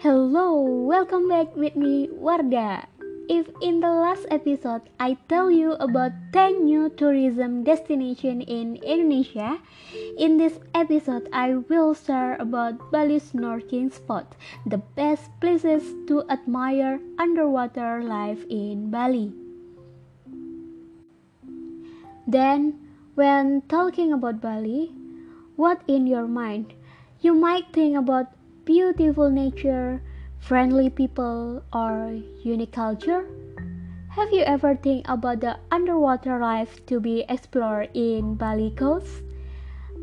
Hello, welcome back with me, Warda. If in the last episode I tell you about 10 new tourism destination in Indonesia, in this episode I will share about Bali snorkeling spot, the best places to admire underwater life in Bali. Then, when talking about Bali, what in your mind? You might think about beautiful nature, friendly people, or unique culture? Have you ever think about the underwater life to be explored in Bali coast?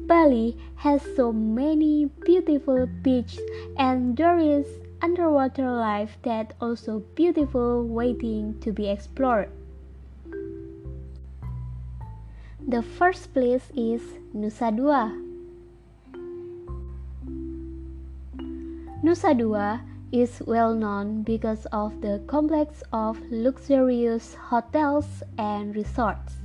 Bali has so many beautiful beaches and there is underwater life that also beautiful waiting to be explored. The first place is Nusa Dua. Nusa Dua is well known because of the complex of luxurious hotels and resorts.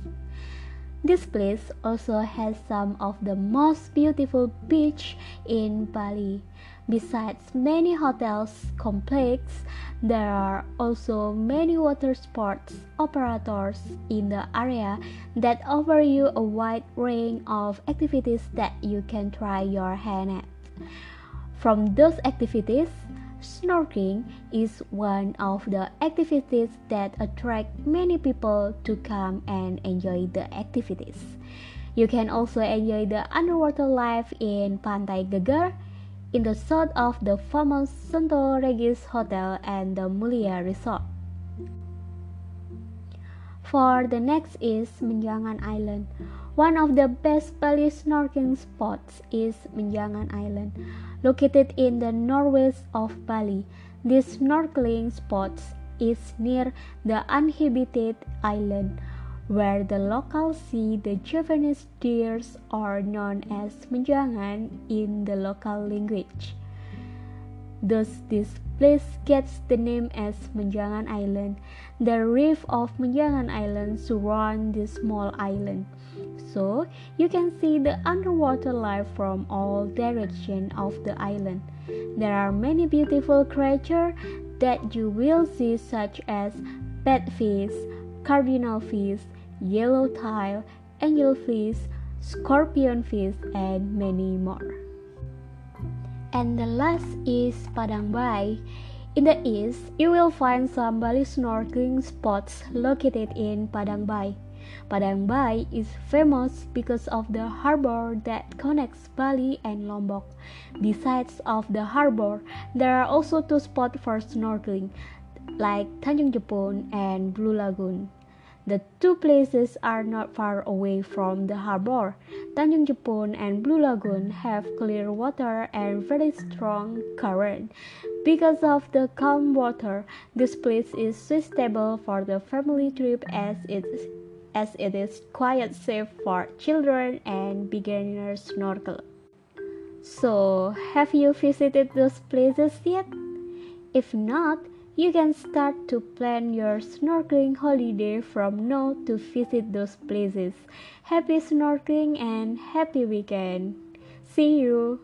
This place also has some of the most beautiful beach in Bali. Besides many hotels complex, there are also many water sports operators in the area that offer you a wide range of activities that you can try your hand at. From those activities, snorkeling is one of the activities that attract many people to come and enjoy the activities. You can also enjoy the underwater life in Pantai Geger, in the south of the famous Santo Regis Hotel and the Mulia Resort. For the next is Menjangan Island. One of the best Bali snorkeling spots is Menjangan Island, located in the northwest of Bali. This snorkeling spot is near the uninhabited island, where the locals see the Javanese deers are known as Menjangan in the local language. Thus, this place gets the name as Menjangan Island. The reef of Menjangan Island surrounds this small island so you can see the underwater life from all directions of the island. There are many beautiful creatures that you will see such as batfish, cardinal fish, yellow tile, angelfish, scorpionfish, and many more. And the last is Padang Bai. In the east, you will find some Bali snorkeling spots located in Padang Bai. Padang Bai is famous because of the harbor that connects Bali and Lombok. Besides of the harbor, there are also two spots for snorkeling, like Tanjung Jepun and Blue Lagoon. The two places are not far away from the harbor. Tanjung Jepun and Blue Lagoon have clear water and very strong current. Because of the calm water, this place is suitable for the family trip as it as it is quite safe for children and beginner snorkel. So, have you visited those places yet? If not, you can start to plan your snorkeling holiday from now to visit those places. Happy snorkeling and happy weekend! See you!